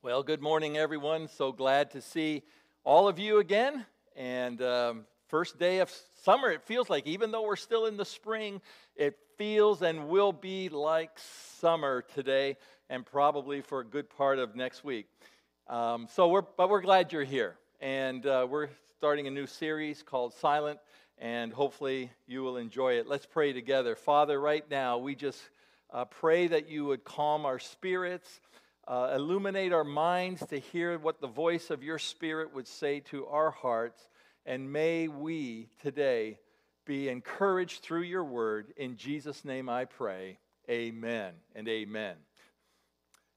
Well, good morning, everyone. So glad to see all of you again. And um, first day of summer, it feels like, even though we're still in the spring, it feels and will be like summer today and probably for a good part of next week. Um, so, we're, but we're glad you're here. And uh, we're starting a new series called Silent, and hopefully you will enjoy it. Let's pray together. Father, right now, we just uh, pray that you would calm our spirits uh, illuminate our minds to hear what the voice of your Spirit would say to our hearts. And may we today be encouraged through your word. In Jesus' name I pray. Amen and amen.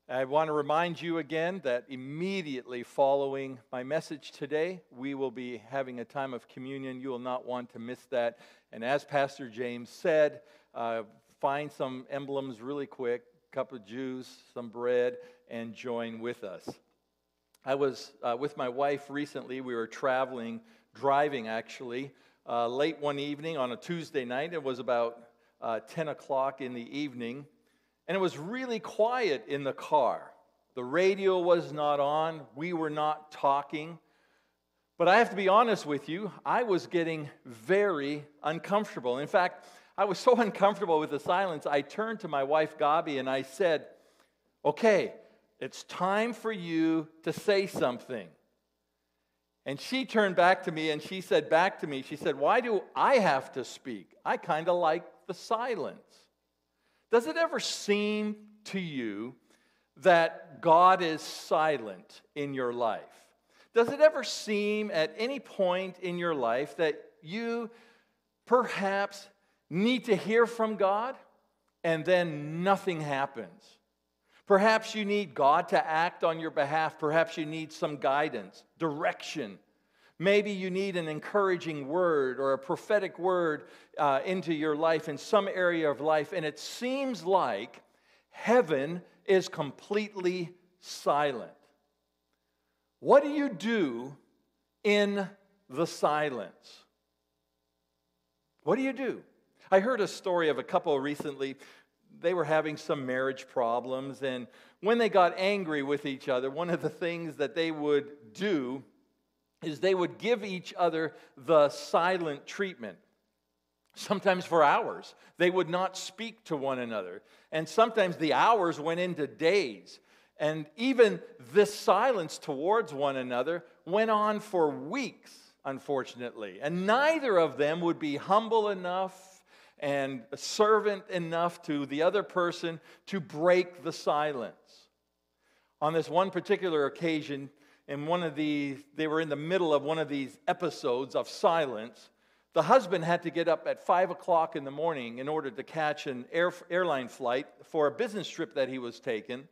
I want to remind you again that immediately following my message today, we will be having a time of communion. You will not want to miss that. And as Pastor James said, uh, find some emblems really quick cup of juice, some bread, and join with us. I was uh, with my wife recently. We were traveling, driving actually, uh, late one evening on a Tuesday night. It was about uh, 10 o'clock in the evening, and it was really quiet in the car. The radio was not on, we were not talking. But I have to be honest with you, I was getting very uncomfortable. In fact, I was so uncomfortable with the silence, I turned to my wife, Gabi, and I said, Okay, it's time for you to say something. And she turned back to me and she said back to me, she said, Why do I have to speak? I kind of like the silence. Does it ever seem to you that God is silent in your life? Does it ever seem at any point in your life that you perhaps need to hear from God and then nothing happens? Perhaps you need God to act on your behalf. Perhaps you need some guidance, direction. Maybe you need an encouraging word or a prophetic word uh, into your life in some area of life, and it seems like heaven is completely silent. What do you do in the silence? What do you do? I heard a story of a couple recently they were having some marriage problems. And when they got angry with each other, one of the things that they would do is they would give each other the silent treatment. Sometimes for hours. They would not speak to one another. And sometimes the hours went into days. And even this silence towards one another went on for weeks, unfortunately. And neither of them would be humble enough and servant enough to the other person to break the silence. On this one particular occasion, in one of these, they were in the middle of one of these episodes of silence. The husband had to get up at five o'clock in the morning in order to catch an air, airline flight for a business trip that he was taking.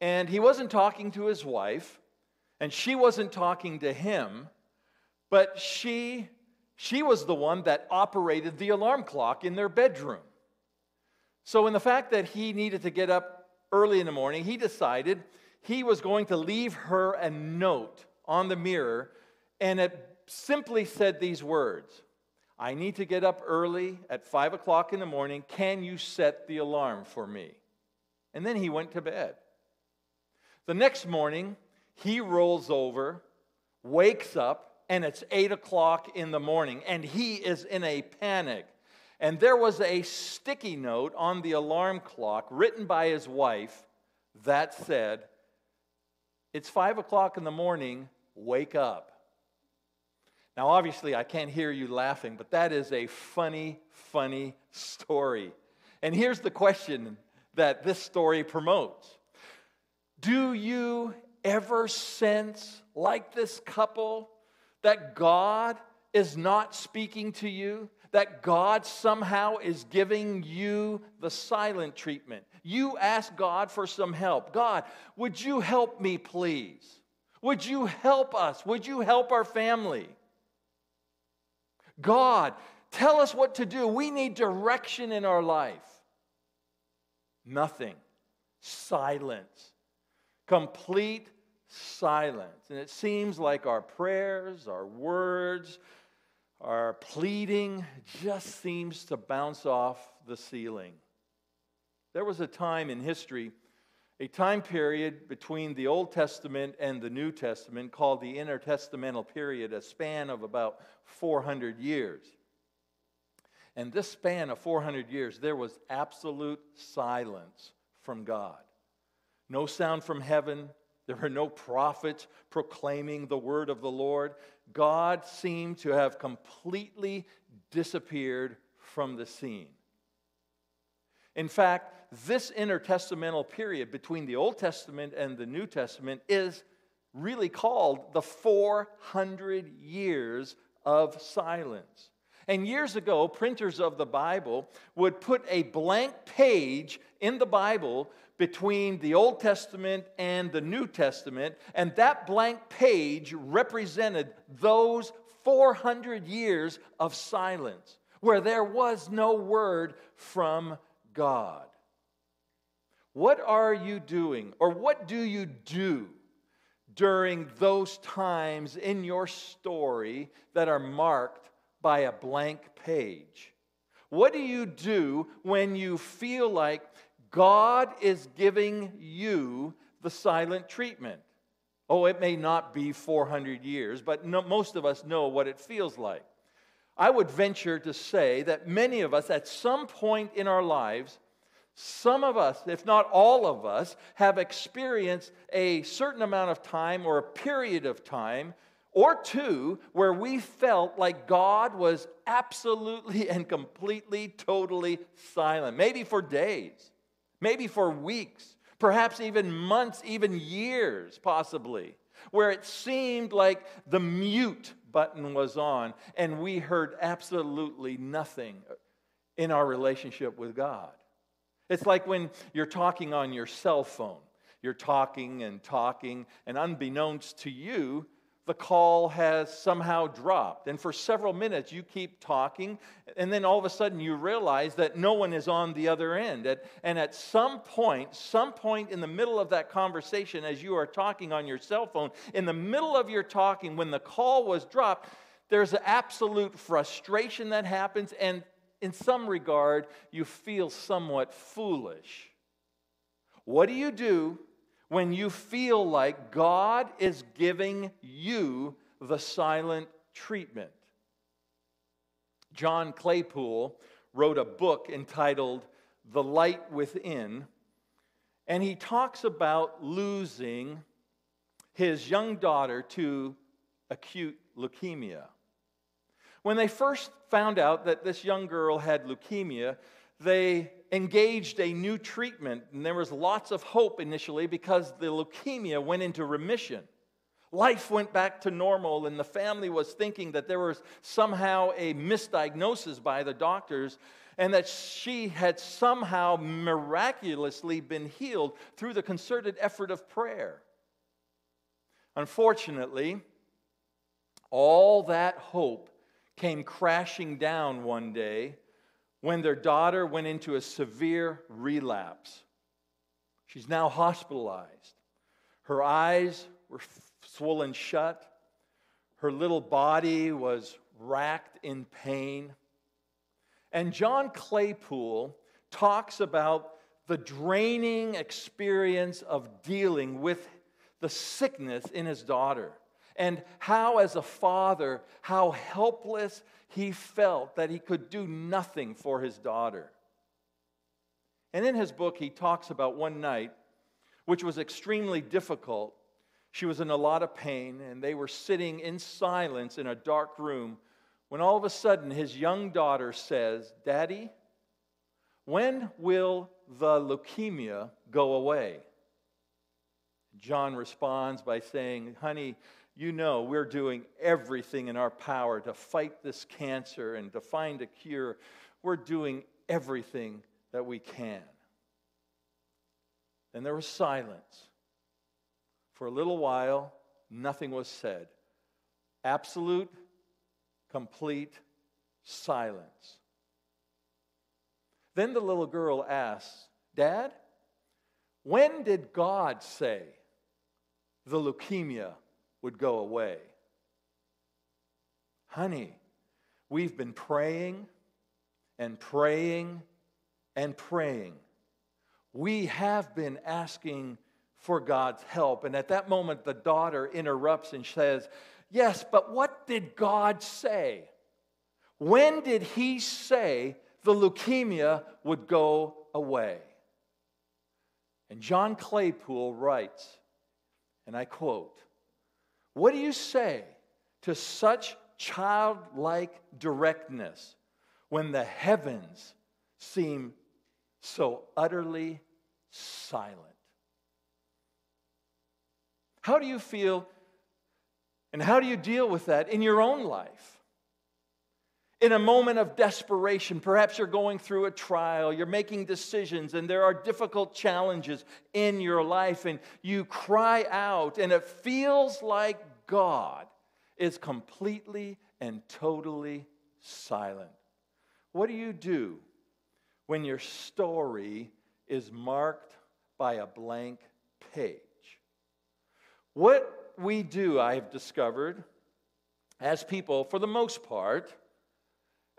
And he wasn't talking to his wife, and she wasn't talking to him, but she she was the one that operated the alarm clock in their bedroom. So, in the fact that he needed to get up early in the morning, he decided he was going to leave her a note on the mirror, and it simply said these words I need to get up early at five o'clock in the morning. Can you set the alarm for me? And then he went to bed. The next morning, he rolls over, wakes up, and it's 8 o'clock in the morning, and he is in a panic. And there was a sticky note on the alarm clock written by his wife that said, It's 5 o'clock in the morning, wake up. Now, obviously, I can't hear you laughing, but that is a funny, funny story. And here's the question that this story promotes Do you ever sense, like this couple, that God is not speaking to you, that God somehow is giving you the silent treatment. You ask God for some help. God, would you help me, please? Would you help us? Would you help our family? God, tell us what to do. We need direction in our life. Nothing. Silence. Complete silence. And it seems like our prayers, our words, our pleading just seems to bounce off the ceiling. There was a time in history a time period between the Old Testament and the New Testament called the intertestamental period, a span of about 400 years. And this span of 400 years, there was absolute silence from God. No sound from heaven. There were no prophets proclaiming the word of the Lord. God seemed to have completely disappeared from the scene. In fact, this intertestamental period between the Old Testament and the New Testament is really called the 400 years of silence. And years ago, printers of the Bible would put a blank page in the Bible between the Old Testament and the New Testament, and that blank page represented those 400 years of silence where there was no word from God. What are you doing, or what do you do during those times in your story that are marked by a blank page? What do you do when you feel like God is giving you the silent treatment? Oh, it may not be 400 years, but no, most of us know what it feels like. I would venture to say that many of us, at some point in our lives, some of us, if not all of us, have experienced a certain amount of time or a period of time or two where we felt like God was absolutely and completely, totally silent. Maybe for days, maybe for weeks, perhaps even months, even years, possibly, where it seemed like the mute button was on and we heard absolutely nothing in our relationship with God. It's like when you're talking on your cell phone. You're talking and talking, and unbeknownst to you, the call has somehow dropped. And for several minutes, you keep talking, and then all of a sudden, you realize that no one is on the other end. And at some point, some point in the middle of that conversation, as you are talking on your cell phone, in the middle of your talking, when the call was dropped, there's an absolute frustration that happens, and in some regard, you feel somewhat foolish. What do you do when you feel like God is giving you the silent treatment? John Claypool wrote a book entitled The Light Within, and he talks about losing his young daughter to acute leukemia. When they first found out that this young girl had leukemia, they engaged a new treatment, and there was lots of hope initially because the leukemia went into remission. Life went back to normal, and the family was thinking that there was somehow a misdiagnosis by the doctors and that she had somehow miraculously been healed through the concerted effort of prayer. Unfortunately, all that hope came crashing down one day when their daughter went into a severe relapse. She's now hospitalized. Her eyes were swollen shut. Her little body was racked in pain. And John Claypool talks about the draining experience of dealing with the sickness in his daughter and how, as a father, how helpless he felt that he could do nothing for his daughter. And in his book, he talks about one night, which was extremely difficult. She was in a lot of pain, and they were sitting in silence in a dark room when all of a sudden his young daughter says, Daddy, when will the leukemia go away? John responds by saying, Honey, you know we're doing everything in our power to fight this cancer and to find a cure. We're doing everything that we can. And there was silence. For a little while, nothing was said. Absolute, complete silence. Then the little girl asks, Dad, when did God say the leukemia would go away. Honey, we've been praying and praying and praying. we have been asking for God's help. And at that moment, the daughter interrupts and says, Yes, but what did God say? When did He say the leukemia would go away? And John Claypool writes, and I quote, What do you say to such childlike directness when the heavens seem so utterly silent? How do you feel and how do you deal with that in your own life? In a moment of desperation, perhaps you're going through a trial, you're making decisions, and there are difficult challenges in your life, and you cry out, and it feels like God is completely and totally silent. What do you do when your story is marked by a blank page? What we do, I have discovered, as people, for the most part,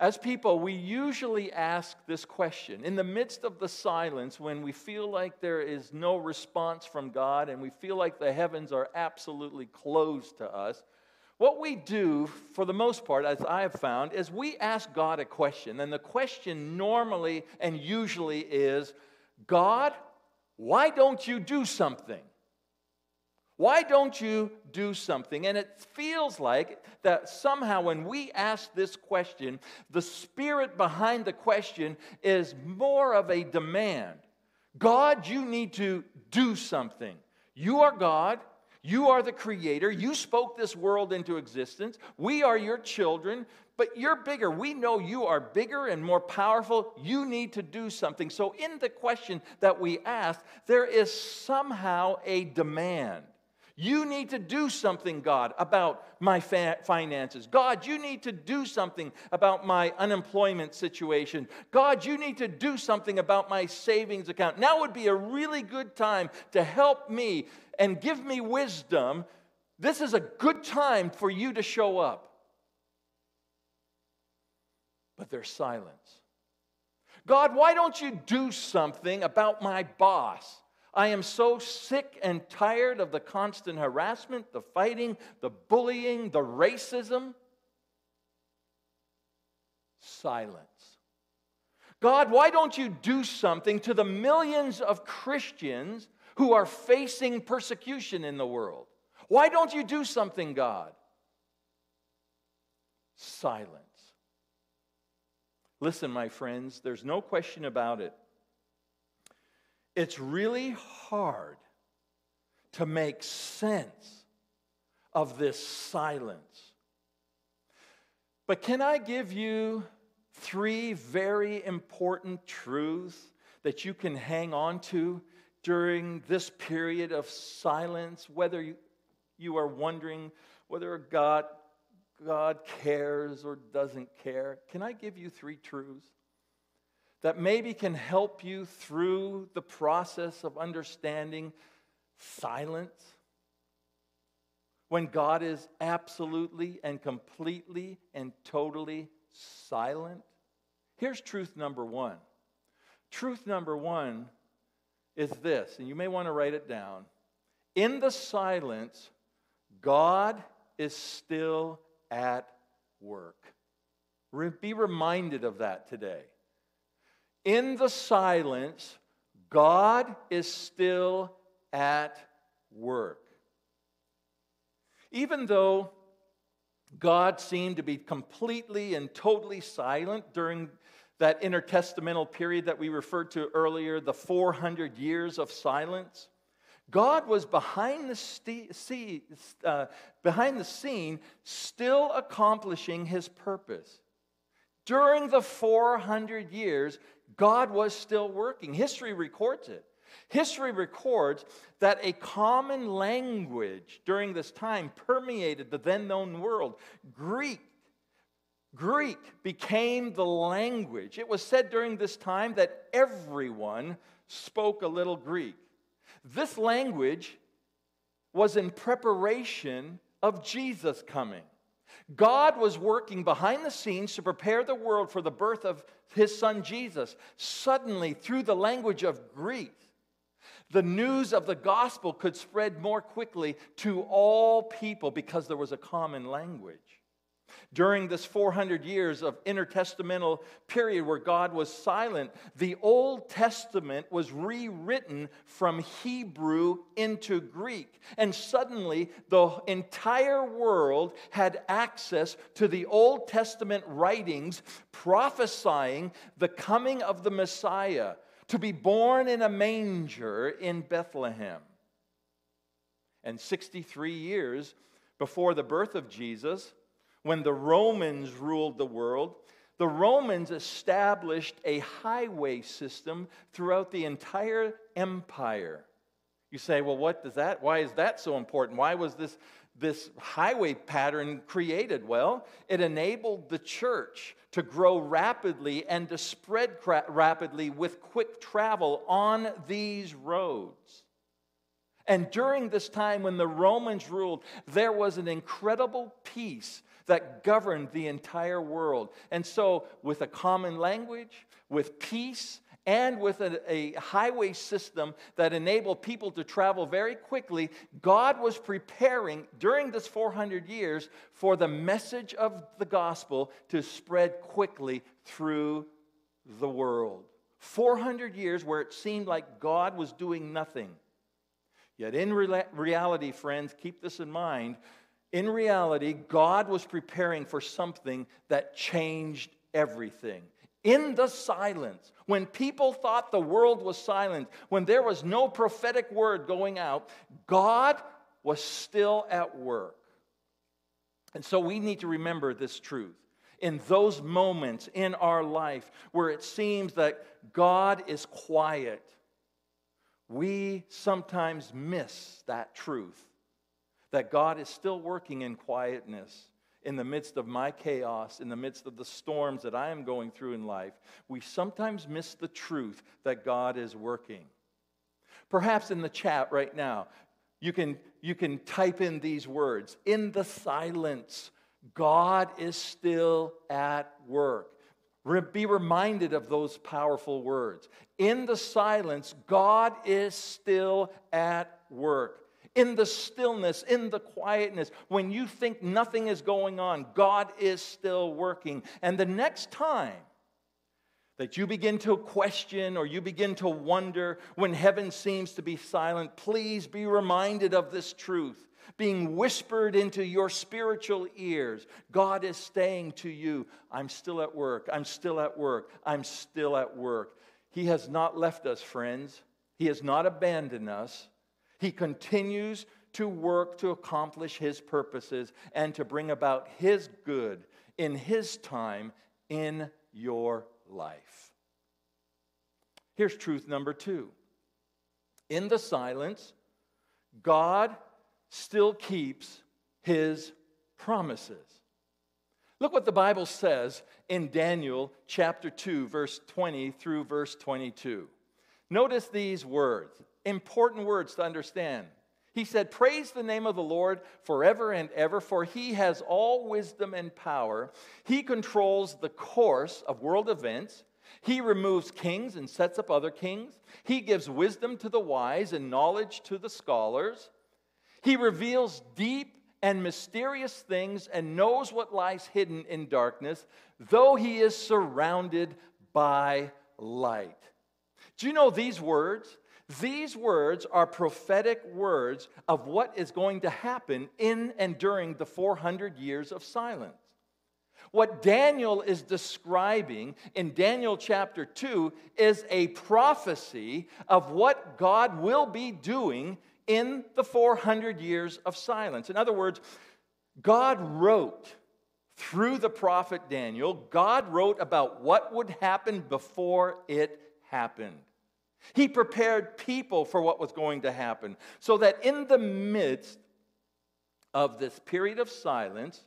as people, we usually ask this question in the midst of the silence when we feel like there is no response from God and we feel like the heavens are absolutely closed to us. What we do, for the most part, as I have found, is we ask God a question. And the question normally and usually is God, why don't you do something? Why don't you do something? And it feels like that somehow when we ask this question, the spirit behind the question is more of a demand. God, you need to do something. You are God. You are the creator. You spoke this world into existence. We are your children, but you're bigger. We know you are bigger and more powerful. You need to do something. So, in the question that we ask, there is somehow a demand. You need to do something, God, about my finances. God, you need to do something about my unemployment situation. God, you need to do something about my savings account. Now would be a really good time to help me and give me wisdom. This is a good time for you to show up. But there's silence. God, why don't you do something about my boss? I am so sick and tired of the constant harassment, the fighting, the bullying, the racism. Silence. God, why don't you do something to the millions of Christians who are facing persecution in the world? Why don't you do something, God? Silence. Listen, my friends, there's no question about it. It's really hard to make sense of this silence. But can I give you three very important truths that you can hang on to during this period of silence, whether you, are wondering whether God, God cares or doesn't care? Can I give you three truths? That maybe can help you through the process of understanding silence when God is absolutely and completely and totally silent? Here's truth number one. Truth number one is this, and you may want to write it down. In the silence, God is still at work. Be reminded of that today. In the silence, God is still at work. Even though God seemed to be completely and totally silent during that intertestamental period that we referred to earlier, the 400 years of silence. God was behind the, st- uh, behind the scene, still accomplishing his purpose. During the 400 years, God was still working. History records it. History records that a common language during this time permeated the then known world. Greek. Greek became the language. It was said during this time that everyone spoke a little Greek. This language was in preparation of Jesus coming. God was working behind the scenes to prepare the world for the birth of his son Jesus. Suddenly, through the language of Greek, the news of the gospel could spread more quickly to all people because there was a common language. During this 400 years of intertestamental period where God was silent, the Old Testament was rewritten from Hebrew into Greek. And suddenly, the entire world had access to the Old Testament writings prophesying the coming of the Messiah to be born in a manger in Bethlehem. And 63 years before the birth of Jesus, when the Romans ruled the world, the Romans established a highway system throughout the entire empire. You say, well, what does that, why is that so important? Why was this, this highway pattern created? Well, it enabled the church to grow rapidly and to spread rapidly with quick travel on these roads. And during this time when the Romans ruled, there was an incredible peace that governed the entire world. And so, with a common language, with peace, and with a, a, highway system that enabled people to travel very quickly, God was preparing during this 400 years for the message of the gospel to spread quickly through the world. 400 years where it seemed like God was doing nothing. Yet, in re- reality, friends, keep this in mind in reality, God was preparing for something that changed everything. In the silence, when people thought the world was silent, when there was no prophetic word going out, God was still at work. And so we need to remember this truth. In those moments in our life where it seems that God is quiet, we sometimes miss that truth that God is still working in quietness in the midst of my chaos, in the midst of the storms that I am going through in life, we sometimes miss the truth that God is working. Perhaps in the chat right now, you can, you can type in these words In the silence, God is still at work. Be reminded of those powerful words. In the silence, God is still at work in the stillness, in the quietness, when you think nothing is going on, God is still working. And the next time that you begin to question or you begin to wonder when heaven seems to be silent, please be reminded of this truth being whispered into your spiritual ears. God is saying to you, I'm still at work, I'm still at work, I'm still at work. He has not left us, friends. He has not abandoned us. He continues to work to accomplish his purposes and to bring about his good in his time in your life. Here's truth number two in the silence, God still keeps his promises. Look what the Bible says in Daniel chapter 2, verse 20 through verse 22. Notice these words important words to understand. He said, Praise the name of the Lord forever and ever, for he has all wisdom and power. He controls the course of world events. He removes kings and sets up other kings. He gives wisdom to the wise and knowledge to the scholars. He reveals deep and mysterious things and knows what lies hidden in darkness, though he is surrounded by light. Do you know these words? These words are prophetic words of what is going to happen in and during the 400 years of silence. What Daniel is describing in Daniel chapter 2 is a prophecy of what God will be doing in the 400 years of silence. In other words, God wrote through the prophet Daniel, God wrote about what would happen before it happened. He prepared people for what was going to happen so that in the midst of this period of silence,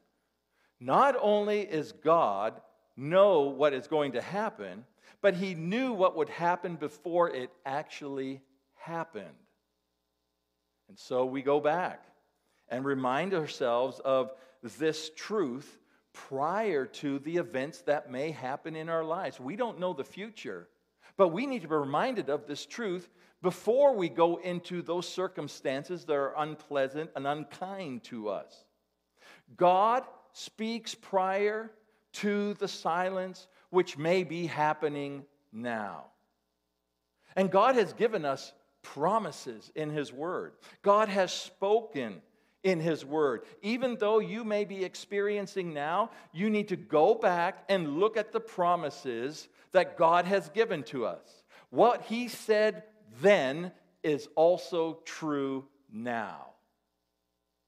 not only is God know what is going to happen, but he knew what would happen before it actually happened. And so we go back and remind ourselves of this truth prior to the events that may happen in our lives. We don't know the future, but we need to be reminded of this truth before we go into those circumstances that are unpleasant and unkind to us. God speaks prior to the silence which may be happening now. And God has given us promises in His Word. God has spoken in His Word. Even though you may be experiencing now, you need to go back and look at the promises that God has given to us. What He said then is also true now.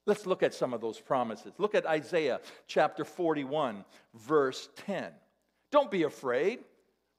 Let's look at some of those promises. Look at Isaiah chapter 41, verse 10. Don't be afraid,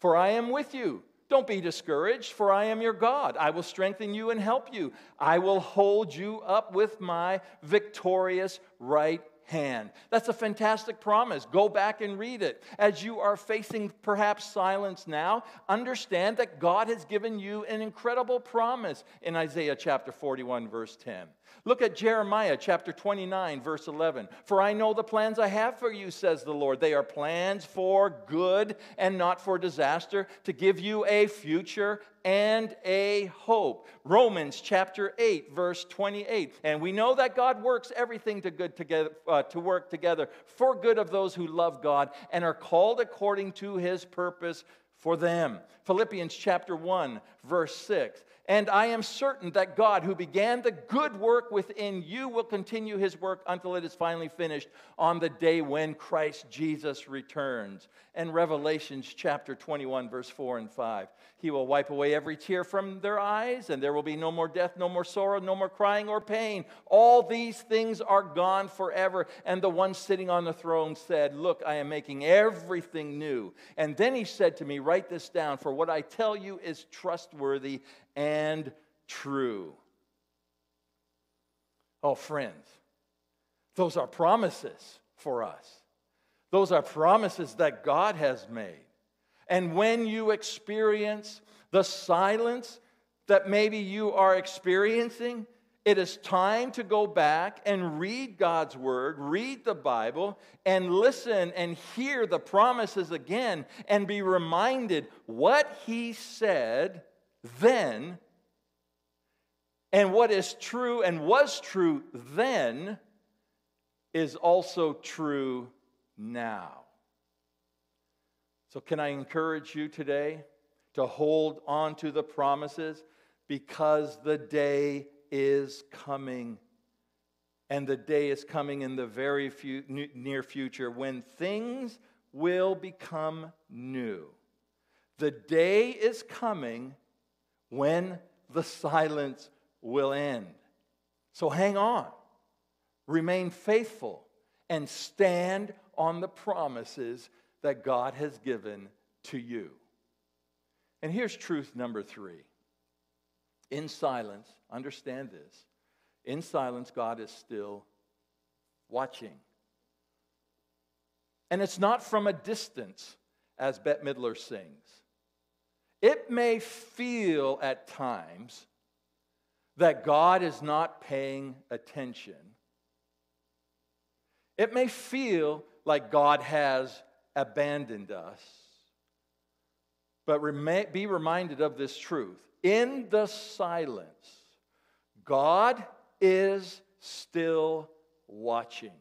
for I am with you. Don't be discouraged, for I am your God. I will strengthen you and help you. I will hold you up with my victorious right hand. That's a fantastic promise. Go back and read it. As you are facing perhaps silence now, understand that God has given you an incredible promise in Isaiah chapter 41, verse 10. Look at Jeremiah chapter 29, verse 11. For I know the plans I have for you, says the Lord. They are plans for good and not for disaster, to give you a future and a hope. Romans chapter 8, verse 28. And we know that God works everything to good together, uh, to work together for good of those who love God and are called according to his purpose for them. Philippians chapter 1, verse 6. And I am certain that God, who began the good work within you, will continue his work until it is finally finished on the day when Christ Jesus returns. And Revelations chapter 21, verse 4 and 5. He will wipe away every tear from their eyes, and there will be no more death, no more sorrow, no more crying or pain. All these things are gone forever. And the one sitting on the throne said, Look, I am making everything new. And then he said to me, Write this down, for what I tell you is trustworthy and true. Oh, friends, those are promises for us. Those are promises that God has made. And when you experience the silence that maybe you are experiencing, it is time to go back and read God's word, read the Bible, and listen and hear the promises again and be reminded what He said then and what is true and was true then is also true now. So, can I encourage you today to hold on to the promises because the day is coming. And the day is coming in the very few, near future when things will become new. The day is coming when the silence will end. So hang on, remain faithful, and stand on the promises that God has given to you. And here's truth number three in silence, understand this, in silence, God is still watching. And it's not from a distance, as Bette Midler sings. It may feel at times that God is not paying attention. It may feel like God has abandoned us. But be reminded of this truth. In the silence, God is still watching.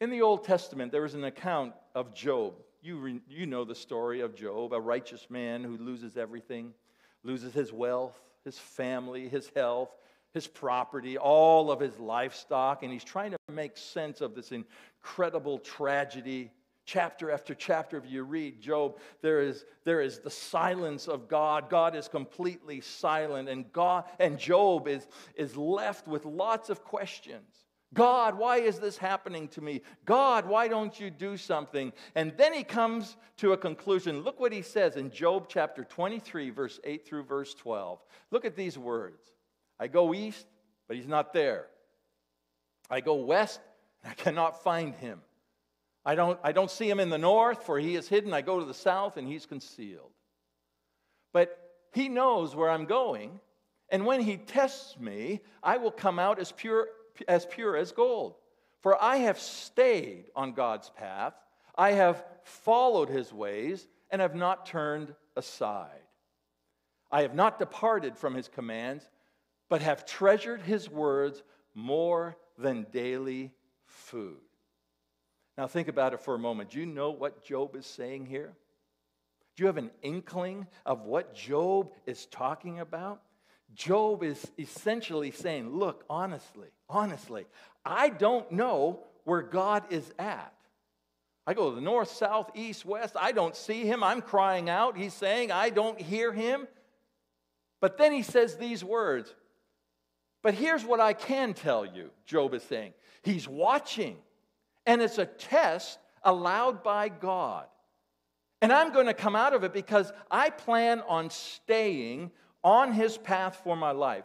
In the Old Testament, there is an account of Job. You, re, you know the story of Job, a righteous man who loses everything, loses his wealth, his family, his health, his property, all of his livestock, and he's trying to make sense of this incredible tragedy. Chapter after chapter if you read job there is there is the silence of god. God is completely silent and god and job is is left with lots of questions god why is this happening to me? God why don't you do something? And then he comes to a conclusion. Look what he says in job chapter 23 verse 8 through verse 12 look at these words. I go east but he's not there. I go west and i cannot find him. I don't, I don't see him in the north, for he is hidden. I go to the south, and he's concealed. But he knows where I'm going, and when he tests me, I will come out as pure as, pure as gold. For I have stayed on God's path, I have followed his ways, and have not turned aside. I have not departed from his commands, but have treasured his words more than daily food. Now, think about it for a moment. Do you know what Job is saying here? Do you have an inkling of what Job is talking about? Job is essentially saying, Look, honestly, honestly, I don't know where God is at. I go to the north, south, east, west. I don't see him. I'm crying out. He's saying, I don't hear him. But then he says these words. But here's what I can tell you, Job is saying. He's watching, and it's a test allowed by God. And I'm going to come out of it because I plan on staying on his path for my life.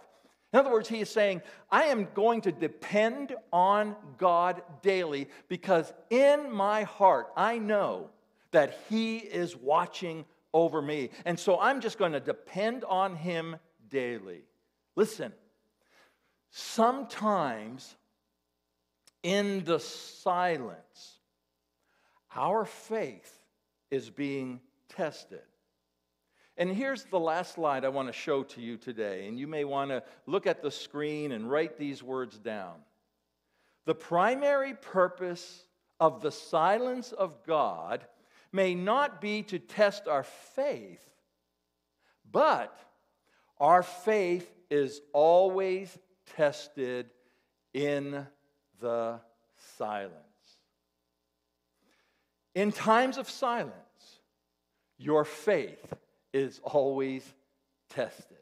In other words, he is saying, I am going to depend on God daily because in my heart I know that he is watching over me. And so I'm just going to depend on him daily. Listen, sometimes in the silence, our faith is being tested. And here's the last slide I want to show to you today. And you may want to look at the screen and write these words down. The primary purpose of the silence of God may not be to test our faith, but our faith is always tested in the silence. In times of silence, your faith is always tested.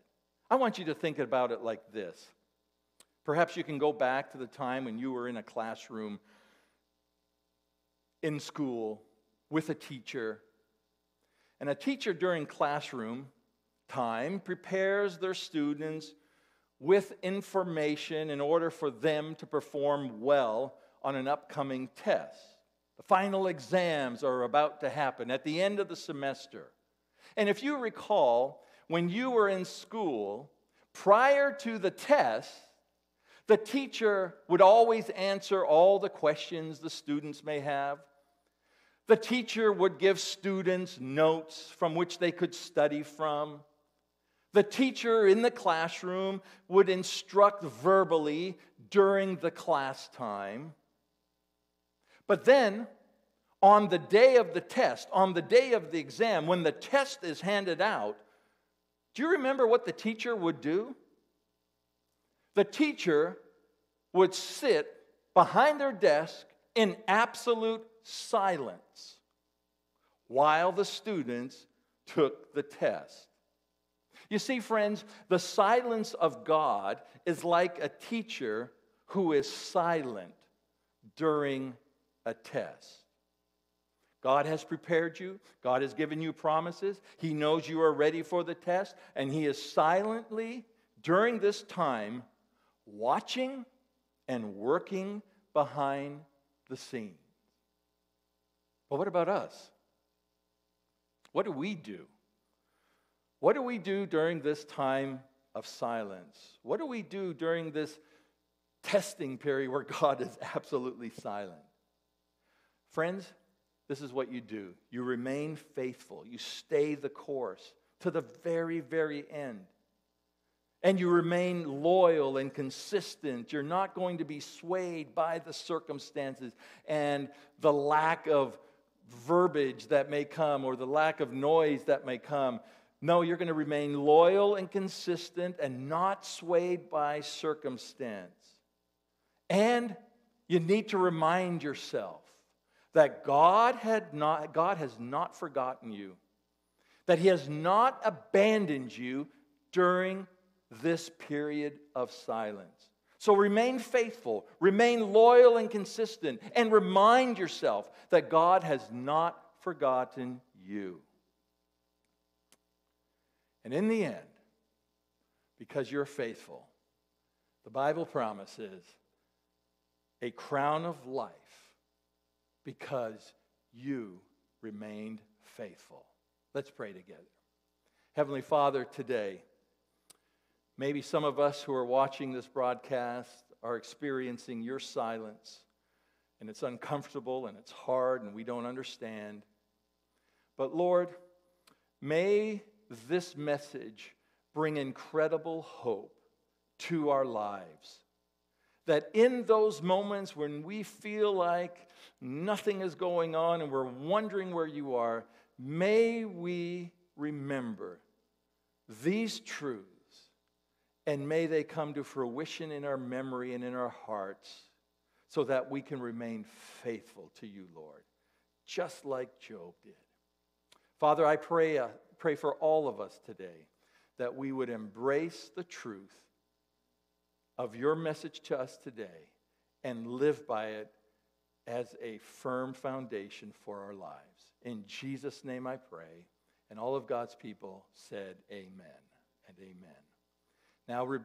I want you to think about it like this. Perhaps you can go back to the time when you were in a classroom in school with a teacher. And a teacher during classroom time prepares their students with information in order for them to perform well on an upcoming test. The final exams are about to happen at the end of the semester. And if you recall, when you were in school, prior to the test, the teacher would always answer all the questions the students may have. The teacher would give students notes from which they could study from. The teacher in the classroom would instruct verbally during the class time. But then, on the day of the test, on the day of the exam, when the test is handed out, do you remember what the teacher would do? The teacher would sit behind their desk in absolute silence while the students took the test. You see, friends, the silence of God is like a teacher who is silent during a test. God has prepared you. God has given you promises. He knows you are ready for the test, and He is silently, during this time, watching and working behind the scenes. But what about us? What do we do? What do we do during this time of silence? What do we do during this testing period where God is absolutely silent? Friends, this is what you do you remain faithful, you stay the course to the very, very end. And you remain loyal and consistent. You're not going to be swayed by the circumstances and the lack of verbiage that may come or the lack of noise that may come. No, you're going to remain loyal and consistent and not swayed by circumstance. And you need to remind yourself that God, had not, God has not forgotten you, that He has not abandoned you during this period of silence. So remain faithful, remain loyal and consistent, and remind yourself that God has not forgotten you. And in the end, because you're faithful, the Bible promises a crown of life because you remained faithful. Let's pray together. Heavenly Father, today, maybe some of us who are watching this broadcast are experiencing your silence. and it's uncomfortable and it's hard and we don't understand. But Lord, may this message bring incredible hope to our lives. That in those moments when we feel like nothing is going on and we're wondering where you are, may we remember these truths and may they come to fruition in our memory and in our hearts so that we can remain faithful to you, Lord, just like Job did. Father, I pray, uh, pray for all of us today that we would embrace the truth of your message to us today and live by it as a firm foundation for our lives. In Jesus' name I pray. And all of God's people said, Amen and amen. Now, re-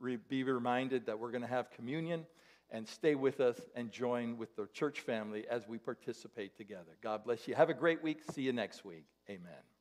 re- be reminded that we're going to have communion and stay with us and join with the church family as we participate together. God bless you. Have a great week. See you next week. Amen.